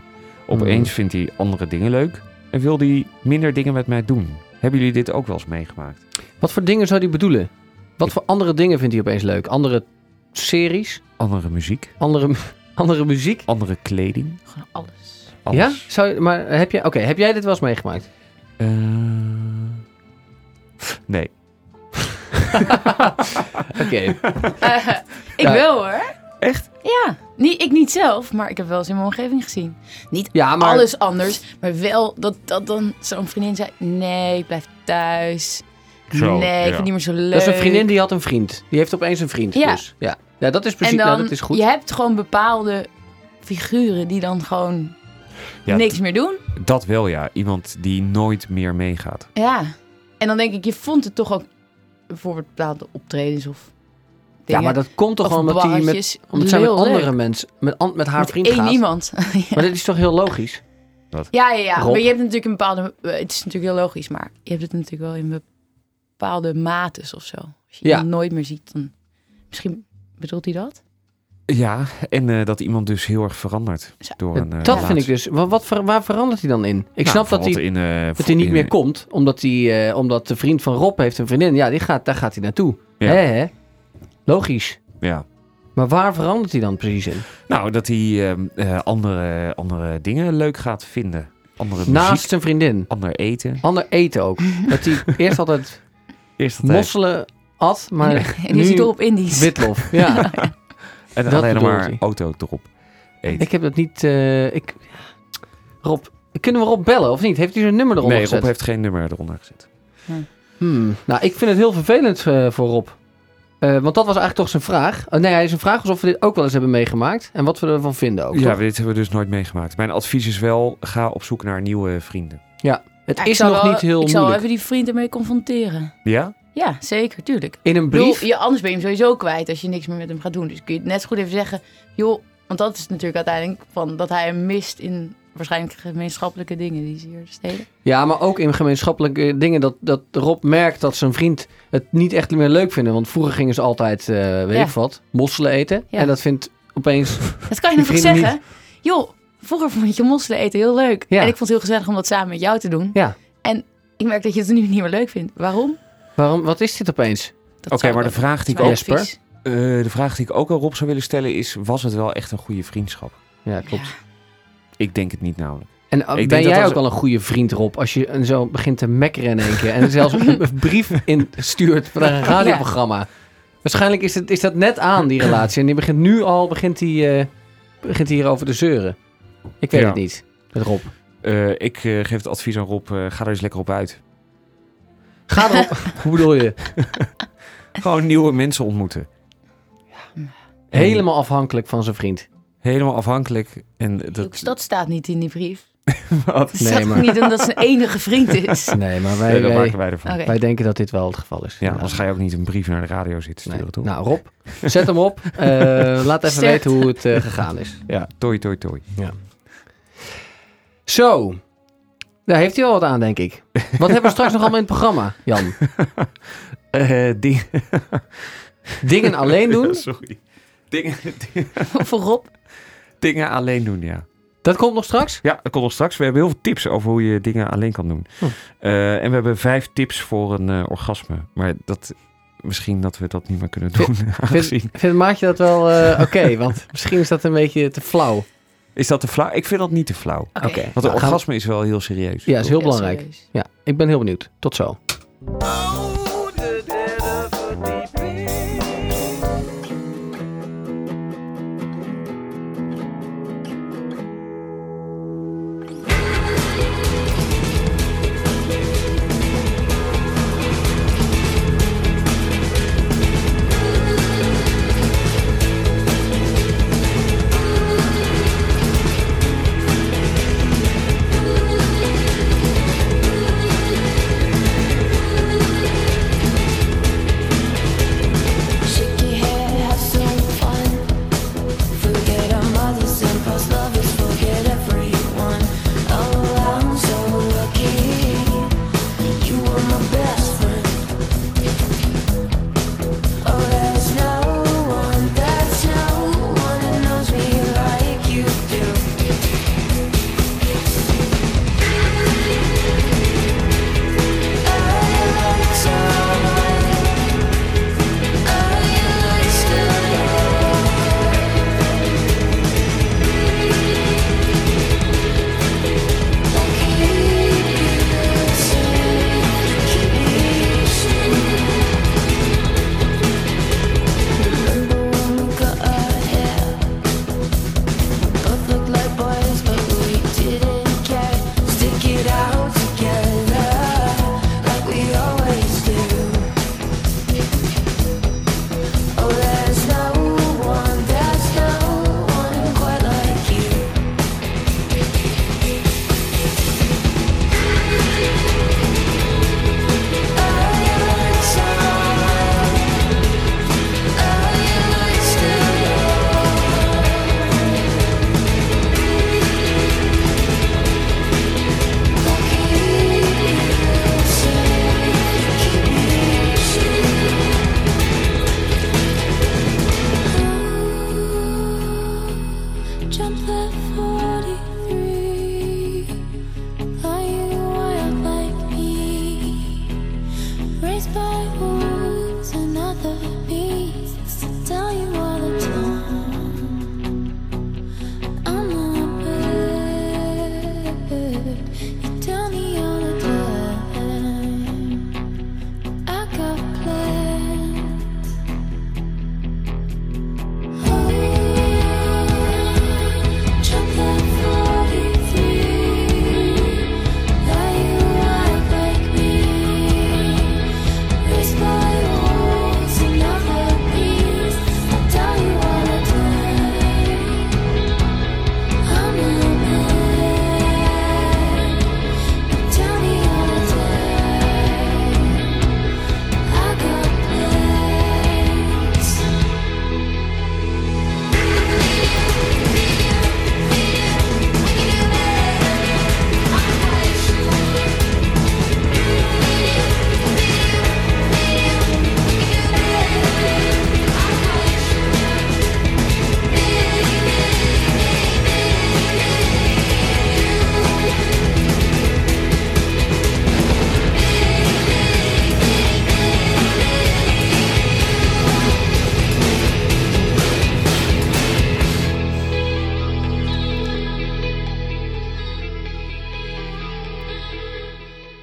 Opeens Hmm. vindt hij andere dingen leuk. En wil hij minder dingen met mij doen. Hebben jullie dit ook wel eens meegemaakt? Wat voor dingen zou hij bedoelen? Wat voor andere dingen vindt hij opeens leuk? Andere series? Andere muziek? Andere, andere muziek? Andere kleding? gewoon alles. Alles. Ja? Zou, je- maar heb, je, oké, heb jij dit wel eens meegemaakt? Eh, nee. Oké. Eh, ik Ja. wel hoor. Echt? Ja. Niet, ik niet zelf, maar ik heb wel eens in mijn omgeving gezien. Niet Ja, maar- alles anders, maar wel dat, dat dan zo'n vriendin zei... Nee, ik blijf thuis. Zo, nee, ik ja. vind het niet meer zo leuk. Dat is een vriendin die had een vriend. Die heeft opeens een vriend. Ja. Dus. Ja. ja, dat is En precies. dan, nou, dat is goed. je hebt gewoon bepaalde figuren die dan gewoon Ja, niks meer doen. Dat wel ja. Iemand die nooit meer meegaat. Ja. En dan denk ik, je vond het toch ook bijvoorbeeld bepaalde optredens of ja, maar dat komt toch gewoon omdat, hij met, omdat zij met andere leuk. mensen, met, an- met haar Met vriend één gaat. iemand. Maar dit is toch heel logisch? Ja, ja, ja. Rob? Maar je hebt natuurlijk een bepaalde... eh, Het is natuurlijk heel logisch, maar je hebt het natuurlijk wel in bepaalde mates of zo. Als je Ja. iemand nooit meer ziet, dan... Misschien bedoelt hij dat? Ja, en eh, dat iemand dus heel erg verandert. Door een, eh, dat vind ik dus. Wa- Wat, ver- waar verandert hij dan in? Ik Nou, snap dat hij, in, eh, dat hij niet in- meer komt, omdat, hij, eh, omdat de vriend van Rob heeft een vriendin. Ja, die gaat, daar gaat hij naartoe. Ja. Hè, hè? Logisch. Ja. Maar waar verandert hij dan precies in? Nou, dat hij ehm, eh, andere, andere dingen leuk gaat vinden. Andere muziek, Naast zijn vriendin. ander eten. Ander eten ook. dat hij eerst altijd Eerst altijd. mosselen at, maar en nu is hij op Indisch. witlof. Ja. En dat alleen maar hij. auto erop eten. ik heb dat niet... eh, ik... Rob, kunnen we Rob bellen of niet? Heeft hij zijn nummer eronder nee, gezet? Rob heeft geen nummer eronder gezet. Hmm. Nou, ik vind het heel vervelend eh, voor Rob. Eh, want dat was eigenlijk toch zijn vraag. Nee, hij zijn vraag was of we dit ook wel eens hebben meegemaakt. En wat we ervan vinden ook. Ja, toch? dit hebben we dus nooit meegemaakt. Mijn advies is wel, ga op zoek naar nieuwe vrienden. ja. Het Ja, ik is zal nog wel- niet heel Ik zal moeilijk. even die vriend ermee confronteren. Ja? Ja, zeker, tuurlijk. In een bedoel, brief? je, anders ben je hem sowieso kwijt als je niks meer met hem gaat doen. Dus kun je net zo goed even zeggen, joh, want dat is natuurlijk uiteindelijk van dat hij hem mist in waarschijnlijk gemeenschappelijke dingen die ze hier steden. Ja, maar ook in gemeenschappelijke dingen dat, dat Rob merkt dat zijn vriend het niet echt meer leuk vinden. Want vroeger gingen ze altijd, eh weet Ja. ik wat, mosselen eten. Ja. En dat vindt opeens... Dat kan je nog zeggen? Joh, vroeger vond je mosselen eten heel leuk. Ja. En ik vond het heel gezellig om dat samen met jou te doen. Ja. En ik merk dat je het nu niet meer leuk vindt. Waarom? Waarom, wat is dit opeens? Oké, maar de vraag die ik ook... advies. Eh, de vraag die ik ook aan Rob zou willen stellen is... Was het wel echt een goede vriendschap? Ja, klopt. Ik denk het niet namelijk. En uh, Ik denk ben jij als- ook al een goede vriend, Rob? Als je zo begint te mekkeren in één keer. En zelfs een brief instuurt voor een radioprogramma. Waarschijnlijk is, het, is dat net aan, die relatie. En die begint nu al begint die, eh, begint hij hierover te zeuren. Ik weet Ja. het niet, met Rob. Eh, ik eh, geef het advies aan Rob, eh, ga er eens lekker op uit. Ga erop. Hoe bedoel je? Gewoon nieuwe mensen ontmoeten. Helemaal afhankelijk van zijn vriend. Helemaal afhankelijk. En dat, dat staat niet in die brief. wat? Staat ook niet omdat zijn enige vriend is. Nee, maar wij, Nee, dat wij, maken wij ervan. Oké. wij denken dat dit wel het geval is. Ja, anders ga je ook niet een brief naar de radio zitten Nee. sturen, toch? Nou, Rob, zet hem op. Eh, laat even Sterkte. weten hoe het eh, gegaan is. Ja, toi, toi, toi. Zo. Daar heeft hij wel wat aan, denk ik. Wat hebben we straks nog allemaal in het programma, Jan? Eh, ding... Dingen alleen doen? Sorry. Dingen, Voor Rob. dingen alleen doen, ja. Dat komt nog straks? Ja, dat komt nog straks. We hebben heel veel tips over hoe je dingen alleen kan doen. Hm. Eh, en we hebben vijf tips voor een eh, orgasme. Maar dat misschien dat we dat niet meer kunnen doen. Vind, aangezien- vindt Maatje dat wel eh, oké? Want misschien is dat een beetje te flauw. Is dat te flauw? Ik vind dat niet te flauw. Oké. Want een Nou, orgasme is wel heel serieus. Ja, is heel Heel belangrijk. serieus. Ja, ik ben heel benieuwd. Tot zo.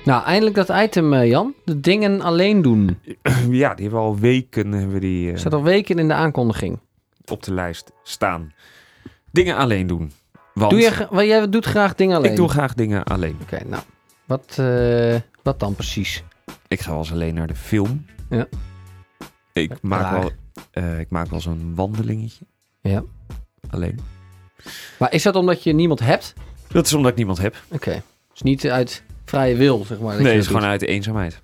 Nou, eindelijk dat item, eh, Jan. De dingen alleen doen. ja, die hebben we al weken hebben we die, Staat al weken in de aankondiging. op de lijst staan. Dingen alleen doen. Want Doe wel, jij doet graag dingen alleen. ik doe graag dingen alleen. Oké, nou. Wat, eh, wat dan precies? Ik ga wel eens alleen naar de film. Ja. Ik maak wel, eh, ik maak wel zo'n wandelingetje. Ja. Alleen. Maar is dat omdat je niemand hebt? Dat is omdat ik niemand heb. Oké. Dus niet uit vrije wil, zeg maar. dat nee, het is gewoon doet. uit de eenzaamheid.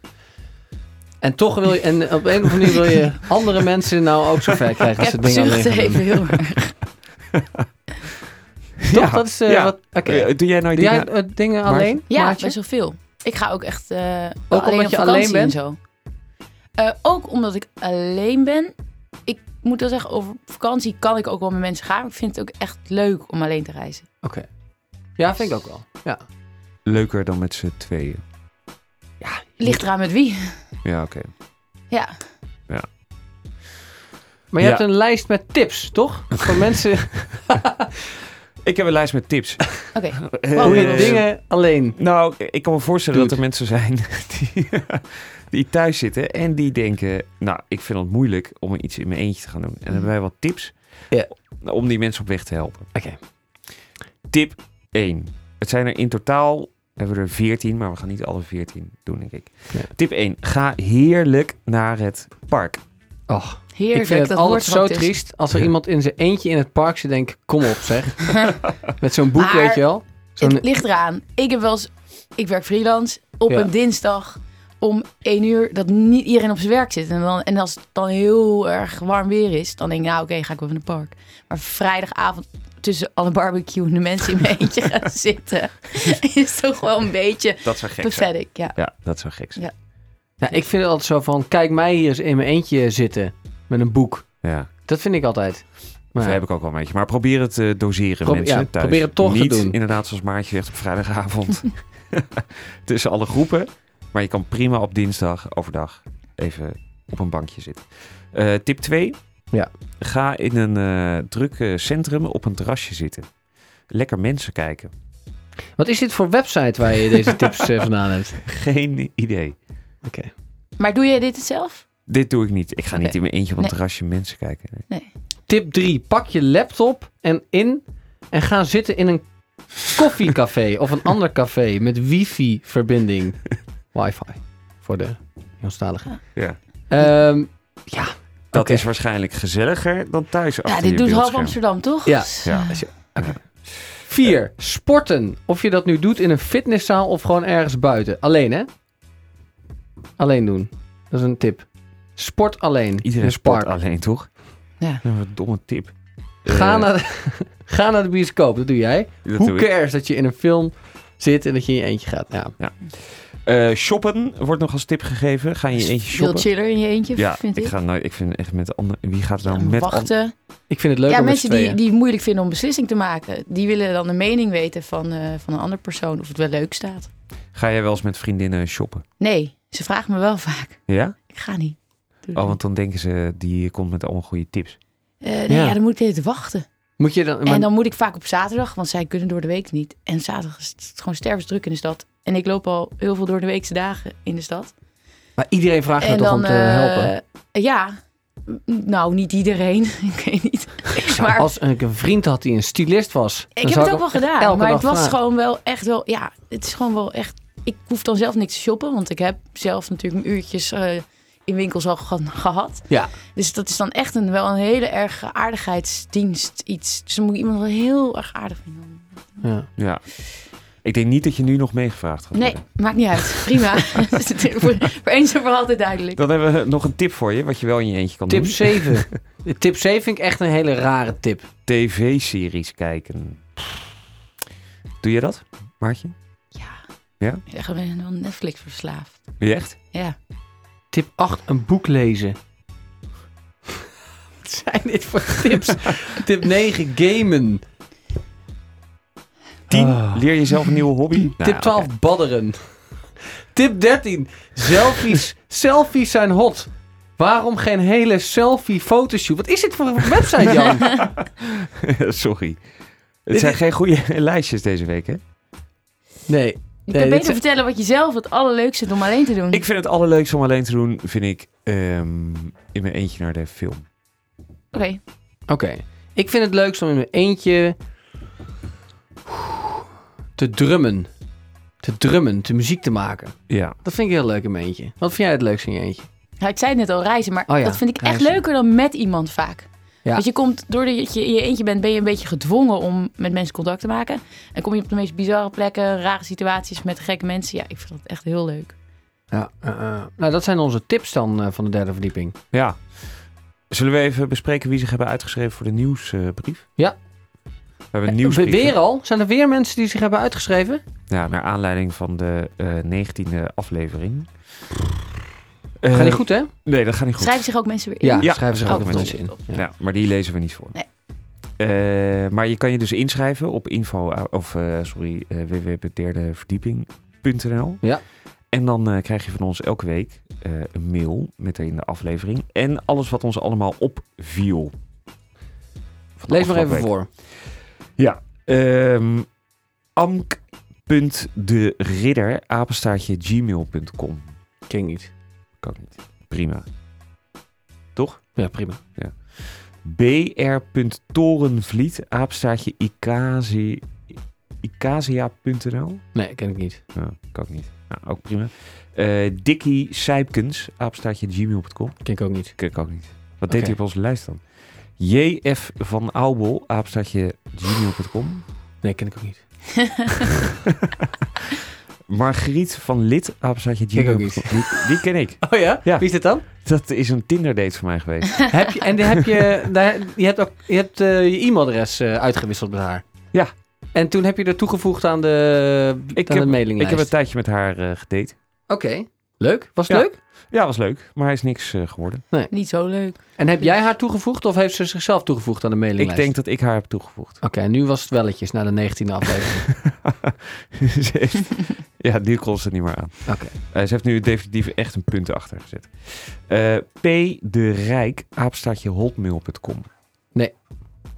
En toch wil je, en op een of andere manier wil je andere mensen nou ook zo ver krijgen Ik als ze heb dingen alleen zucht even doen. heel erg. Toch? Dat is eh, ja. wat... Oké. Eh, Doe jij nou Doe jij dingen... eh, dingen Maar- alleen? Ja, Maartje? best wel veel. Ik ga ook echt eh wel Ook alleen omdat op je vakantie alleen bent? en zo. Eh, ook omdat ik alleen ben. Ik moet wel zeggen, over vakantie kan ik ook wel met mensen gaan. Maar ik vind het ook echt leuk om alleen te reizen. Oké. Ja, vind ik ook wel. Ja. Leuker dan met z'n tweeën. Ligt eraan met wie. Ja, oké. Ja. Ja. Maar je Ja. hebt een lijst met tips, toch? Van mensen Ik heb een lijst met tips. Oké. Eh, hoe je eh, dingen alleen... Nou, ik kan me voorstellen Doet. dat er mensen zijn die, die thuis zitten en die denken... Nou, ik vind het moeilijk om iets in mijn eentje te gaan doen. En dan hebben wij wat tips Ja. om die mensen op weg te helpen. Oké. Tip 1. Het zijn er in totaal, hebben we er 14, maar we gaan niet alle 14 doen, denk ik. Ja. Tip 1. Ga heerlijk naar het park. Och, Heerlijk, ik vind het dat altijd zo triest als er iemand in zijn eentje in het park zit. Denk, kom op zeg. Met zo'n boek, Maar weet je wel. Zo'n Het ligt eraan. Ik heb wel eens, ik werk freelance op Ja. een dinsdag om één uur dat niet iedereen op zijn werk zit. En, dan, en als het dan heel erg warm weer is, dan denk ik, nou oké, ga ik wel naar het park. Maar vrijdagavond tussen alle barbecuende mensen in mijn eentje gaan zitten, is toch wel een beetje Dat zou gek zijn. pathetic. Ja. Ja, dat zou gek zijn. Ja. Ja, ik vind het altijd zo van, kijk mij hier eens in mijn eentje zitten met een boek. Ja. Dat vind ik altijd. Maar Dat heb ik ook wel een beetje. Maar probeer het te doseren, Pro- mensen ja, thuis. probeer het toch te Niet, doen. inderdaad, zoals Maartje zegt, op vrijdagavond. Tussen alle groepen. Maar je kan prima op dinsdag overdag even op een bankje zitten. Eh, tip 2. Ja. Ga in een eh druk eh, centrum op een terrasje zitten. Lekker mensen kijken. Wat is dit voor website waar je deze tips eh, vandaan hebt? Geen idee. Oké. Maar doe jij dit zelf? Dit doe ik niet. Ik ga niet in mijn eentje op een Nee. terrasje mensen kijken. Nee. Tip 3. Pak je laptop en in en ga zitten in een koffiecafé of een ander café met wifi-verbinding. Wifi. Voor de Engelstaligen. Ja. Ehm, ja. Dat is waarschijnlijk gezelliger dan thuis Ja, dit doet half. Amsterdam, toch? Ja. Dus, Ja. eh, Vier. Sporten. Of je dat nu doet in een fitnesszaal of gewoon ergens buiten. Alleen, hè? Alleen doen. Dat is een tip. Sport alleen. Iedereen een sport alleen, toch? Ja. Een domme tip. Ga, Eh, naar de, ga naar de bioscoop. Dat doe jij. dat Hoe doe ik. cares dat je in een film zit en dat je in je eentje gaat. Ja. Eh, shoppen wordt nog als tip gegeven. Ga in je eentje Veel shoppen. chiller in je eentje, Ja, vind ik. ik, ga nooit, ik vind echt met anderen. Wie gaat er nou met? Wachten. Ik vind het leuk ja, om mensen die, die het moeilijk vinden om beslissing te maken. Die willen dan de mening weten van, eh, van een andere persoon of het wel leuk staat. Ga jij wel eens met vriendinnen shoppen? Nee, ze vragen me wel vaak. Ja? Ik ga niet. Doe Oh, want dan denken ze, die komt met allemaal goede tips. Eh, nee, Ja. ja. dan moet ik de hele tijd wachten. Moet je dan... maar- En dan moet ik vaak op zaterdag, want zij kunnen door de week niet. En zaterdag is het gewoon stervensdruk in de stad. En ik loop al heel veel door de weekse dagen in de stad. Maar iedereen vraagt me en toch dan, om te eh, helpen? Ja, nou niet iedereen. ik weet niet. maar Als ik een vriend had die een stylist was. ik dan heb zou het ook wel gedaan. elke Maar het was vragen. gewoon wel echt wel, ja, het is gewoon wel echt. Ik hoef dan zelf niks te shoppen, want ik heb zelf natuurlijk mijn uurtjes eh, in winkels al ge- gehad. Ja. Dus dat is dan echt een, wel een hele erg aardigheidsdienst iets. Dus dan moet iemand wel heel erg aardig vinden. Ja. Ja. Ik denk niet dat je nu nog meegevraagd gaat Nee, worden. maakt niet uit. Prima. voor, voor eens en voor altijd duidelijk. Dan hebben we nog een tip voor je, wat je wel in je eentje kan Tip doen. 7. tip 7 vind ik echt een hele rare tip. TV-series kijken. Doe je dat, Maartje? Ja, ik ben wel Netflix verslaafd. Je echt? Ja. Tip 8. Een boek lezen. Wat zijn dit voor tips? Tip 9. Gamen. 10. Ah. Leer jezelf een nieuwe hobby. Nou, Tip 12. Badderen. Tip 13. Selfies. selfies zijn hot. Waarom geen hele selfie fotoshoot? Wat is dit voor een website, Jan? Sorry. Het Dit zijn is- geen goede lijstjes deze week, hè? Nee. Je Nee, kan beter zijn- vertellen wat je zelf het allerleukste vindt om alleen te doen. Ik vind het allerleukste om alleen te doen, vind ik ehm, in mijn eentje naar de film. Oké. Oké. Ik vind het leukst om in mijn eentje te drummen. Te drummen, te muziek te maken. Ja. Dat vind ik heel leuk in mijn eentje. Wat vind jij het leukst in je eentje? Ja, ik zei het net al, reizen. Maar Oh ja, dat vind ik echt leuker dan met iemand vaak. Ja. Want je komt, doordat je in je eentje bent, ben je een beetje gedwongen om met mensen contact te maken. En kom je op de meest bizarre plekken, rare situaties met gekke mensen. Ja, ik vind dat echt heel leuk. Ja, eh, eh. nou dat zijn onze tips dan eh, van de derde verdieping. Ja. Zullen we even bespreken wie zich hebben uitgeschreven voor de nieuwsbrief? Ja. We hebben Eh, nieuwsbrief. Weer al? Zijn er weer mensen die zich hebben uitgeschreven? Ja, naar aanleiding van de eh, negentiende aflevering. Gaat Eh, niet goed, hè? Nee, dat gaat niet goed. Schrijven zich ook mensen weer in? Ja, schrijven zich ook mensen in. Ja. maar die lezen we niet voor. Nee. Eh, maar je kan je dus inschrijven op info, of eh, sorry, eh www.derdeverdieping.nl. Ja. En dan eh, krijg je van ons elke week eh, een mail met erin de aflevering. En alles wat ons allemaal opviel. Lees maar even week. voor. Ja. ehm amk.deridder, apenstaartje gmail.com. King niet. Kan niet. Prima. Toch? Ja, prima. Ja. br.torenvliet, apenstaartje ikazi-. Nee, ken ik niet. Ja, kan ik niet. Nou, ook prima. Eh Dickie Sijpkens, apenstaartje gmail.com. Ken ik ook niet. Ken ik ook niet. Wat deed hij op onze lijst dan? JF van Aubel, apenstaartje gmail.com. Nee, ken ik ook niet. Margriet van Lid, apenstaartje gmail.com. Die, die ken ik. Oh ja? Ja. Wie is dit dan? Dat is een Tinder date voor mij geweest. heb je, en die heb je, daar, je hebt ook je, hebt, eh, je e-mailadres eh, uitgewisseld met haar. Ja. En toen heb je er toegevoegd aan de, Ik aan heb, de mailinglijst. ik heb een tijdje met haar eh, gedate. Oké. Leuk? Was het Ja. leuk? Ja, was leuk. Maar hij is niks eh, geworden. Niet zo leuk. En heb jij haar toegevoegd of heeft ze zichzelf toegevoegd aan de Ik mailinglijst? denk dat ik haar heb toegevoegd. Oké, nu was het welletjes na de 19e aflevering. Heeft- ja, die kon ze niet meer aan. Oké. Eh, ze heeft nu definitief echt een punt achter gezet. Eh, P. de Rijk, apenstaartje hotmail.com.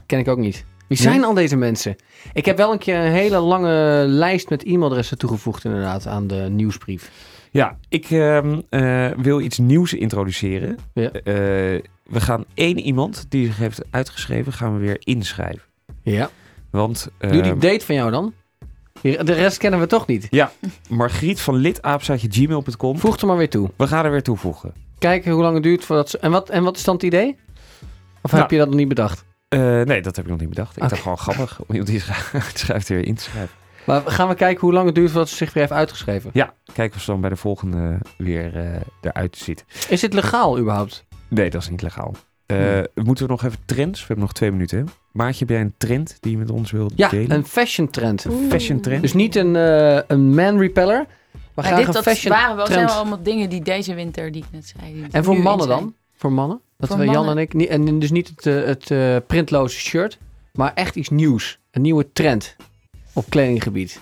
Ken ik ook niet. Wie Nee? zijn al deze mensen? Ik heb wel een keer een hele lange lijst met e-mailadressen toegevoegd inderdaad aan de nieuwsbrief. Ja, ik ehm, eh, wil iets nieuws introduceren. Ja. Eh, we gaan één iemand die zich heeft uitgeschreven, gaan we weer inschrijven. Ja. Want Doe die ehm, date van jou dan. De rest kennen we toch niet. ja, Margriet van Lid, apenstaartje gmail.com. Voeg er maar weer toe. We gaan er weer toevoegen. Kijken hoe lang het duurt voordat ze... En wat, en wat is dan het idee? Of Nou. heb je dat nog niet bedacht? Eh, nee, dat heb ik nog niet bedacht. Ik Oké. dacht gewoon grappig om iemand die er weer in te schrijven. Maar gaan we kijken hoe lang het duurt voordat ze zich weer heeft uitgeschreven? Ja, kijken of ze dan bij de volgende weer eh, eruit ziet. Is dit legaal überhaupt? Nee, dat is niet legaal. Eh, Hmm. Moeten we nog even trends? We hebben nog twee minuten. Hè? Maatje, heb jij een trend die je met ons wilt Ja, delen? een fashion trend. Een fashion trend? Dus niet een, eh, een man repeller, maar Maar graag dit, een dat fashion waren wel, zijn wel allemaal dingen die deze winter, die ik net zei. die En voor nu mannen in zijn. dan? Voor mannen? Dat Voor we Jan mannen. en ik... En dus niet het, het eh, printloze shirt, maar echt iets nieuws. Een nieuwe trend op kledinggebied.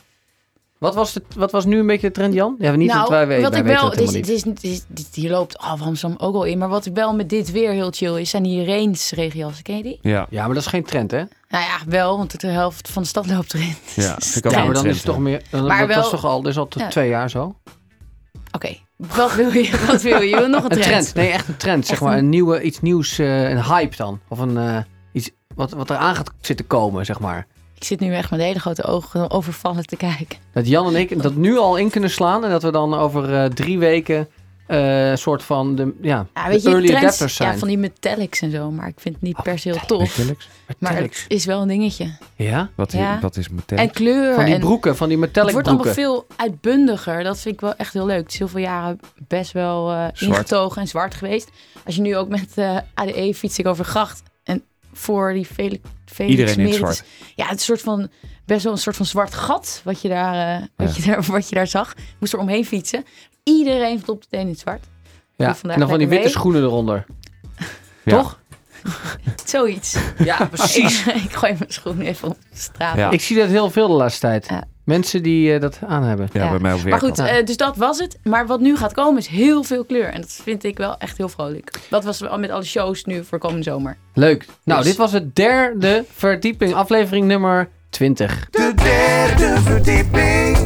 Wat was, het, wat was nu een beetje de trend, Jan? Ja, niet nou, dat wij weten. wat ik wel, het het is, is- dit- hier loopt oh, Amsterdam ook al in, maar wat ik wel met dit weer heel chill is, zijn die Reens regenjassen. Ken je die? Ja, Ja, maar dat is geen trend, hè? Nou ja, wel, want de helft van de stad loopt erin. ja, ik Ja, maar dan is het toch trend, meer... Dan, Maar dat wel- was toch al, dat is al Ja. twee jaar zo? Oké, wat wil je? Wat wil je? Nog een Een trend? trend. Nee, echt een trend. Zeg Echt maar een- een nieuwe, iets nieuws, eh, een hype dan. Of een, eh, iets wat, wat eraan gaat zitten komen, zeg maar. Ik zit nu echt met hele grote ogen overvallen te kijken. Dat Jan en ik dat nu al in kunnen slaan. En dat we dan over eh, drie weken eh soort van de, ja, Ja, de weet je, early trends, adapters zijn. ja, van die metallics en zo, maar ik vind het niet per se heel tof. Metallics? Maar Metallics. het is wel een dingetje. Ja? Wat, Ja. wat is metallic? En kleur. Van die en broeken, van die het metallic wordt allemaal broeken. veel uitbundiger. Dat vind ik wel echt heel leuk. Het is heel veel jaren best wel eh, ingetogen en zwart geweest. Als je nu ook met eh ADE fiets ik over gracht. Voor die Felix, Felix Iedereen in het zwart. Ja, het is een soort van, best wel een soort van zwart gat wat je daar, eh, wat Ja. je daar, wat je daar zag. Ik moest er omheen fietsen. Iedereen top tot teen in het zwart. Ja. En dan van die witte mee. schoenen eronder. Ja. Toch? Zoiets. Ja, precies. ik, ik gooi mijn schoen even op de straat. Ja. Ik zie dat heel veel de laatste tijd. Ja. Mensen die eh, dat aan hebben. Ja, bij mij ook weer. Maar goed, eh, dus dat was het. Maar wat nu gaat komen is heel veel kleur. En dat vind ik wel echt heel vrolijk. Dat was al met alle shows nu voor komende zomer. Leuk. Nou, dus- dit was het derde verdieping, aflevering nummer 20. De derde verdieping.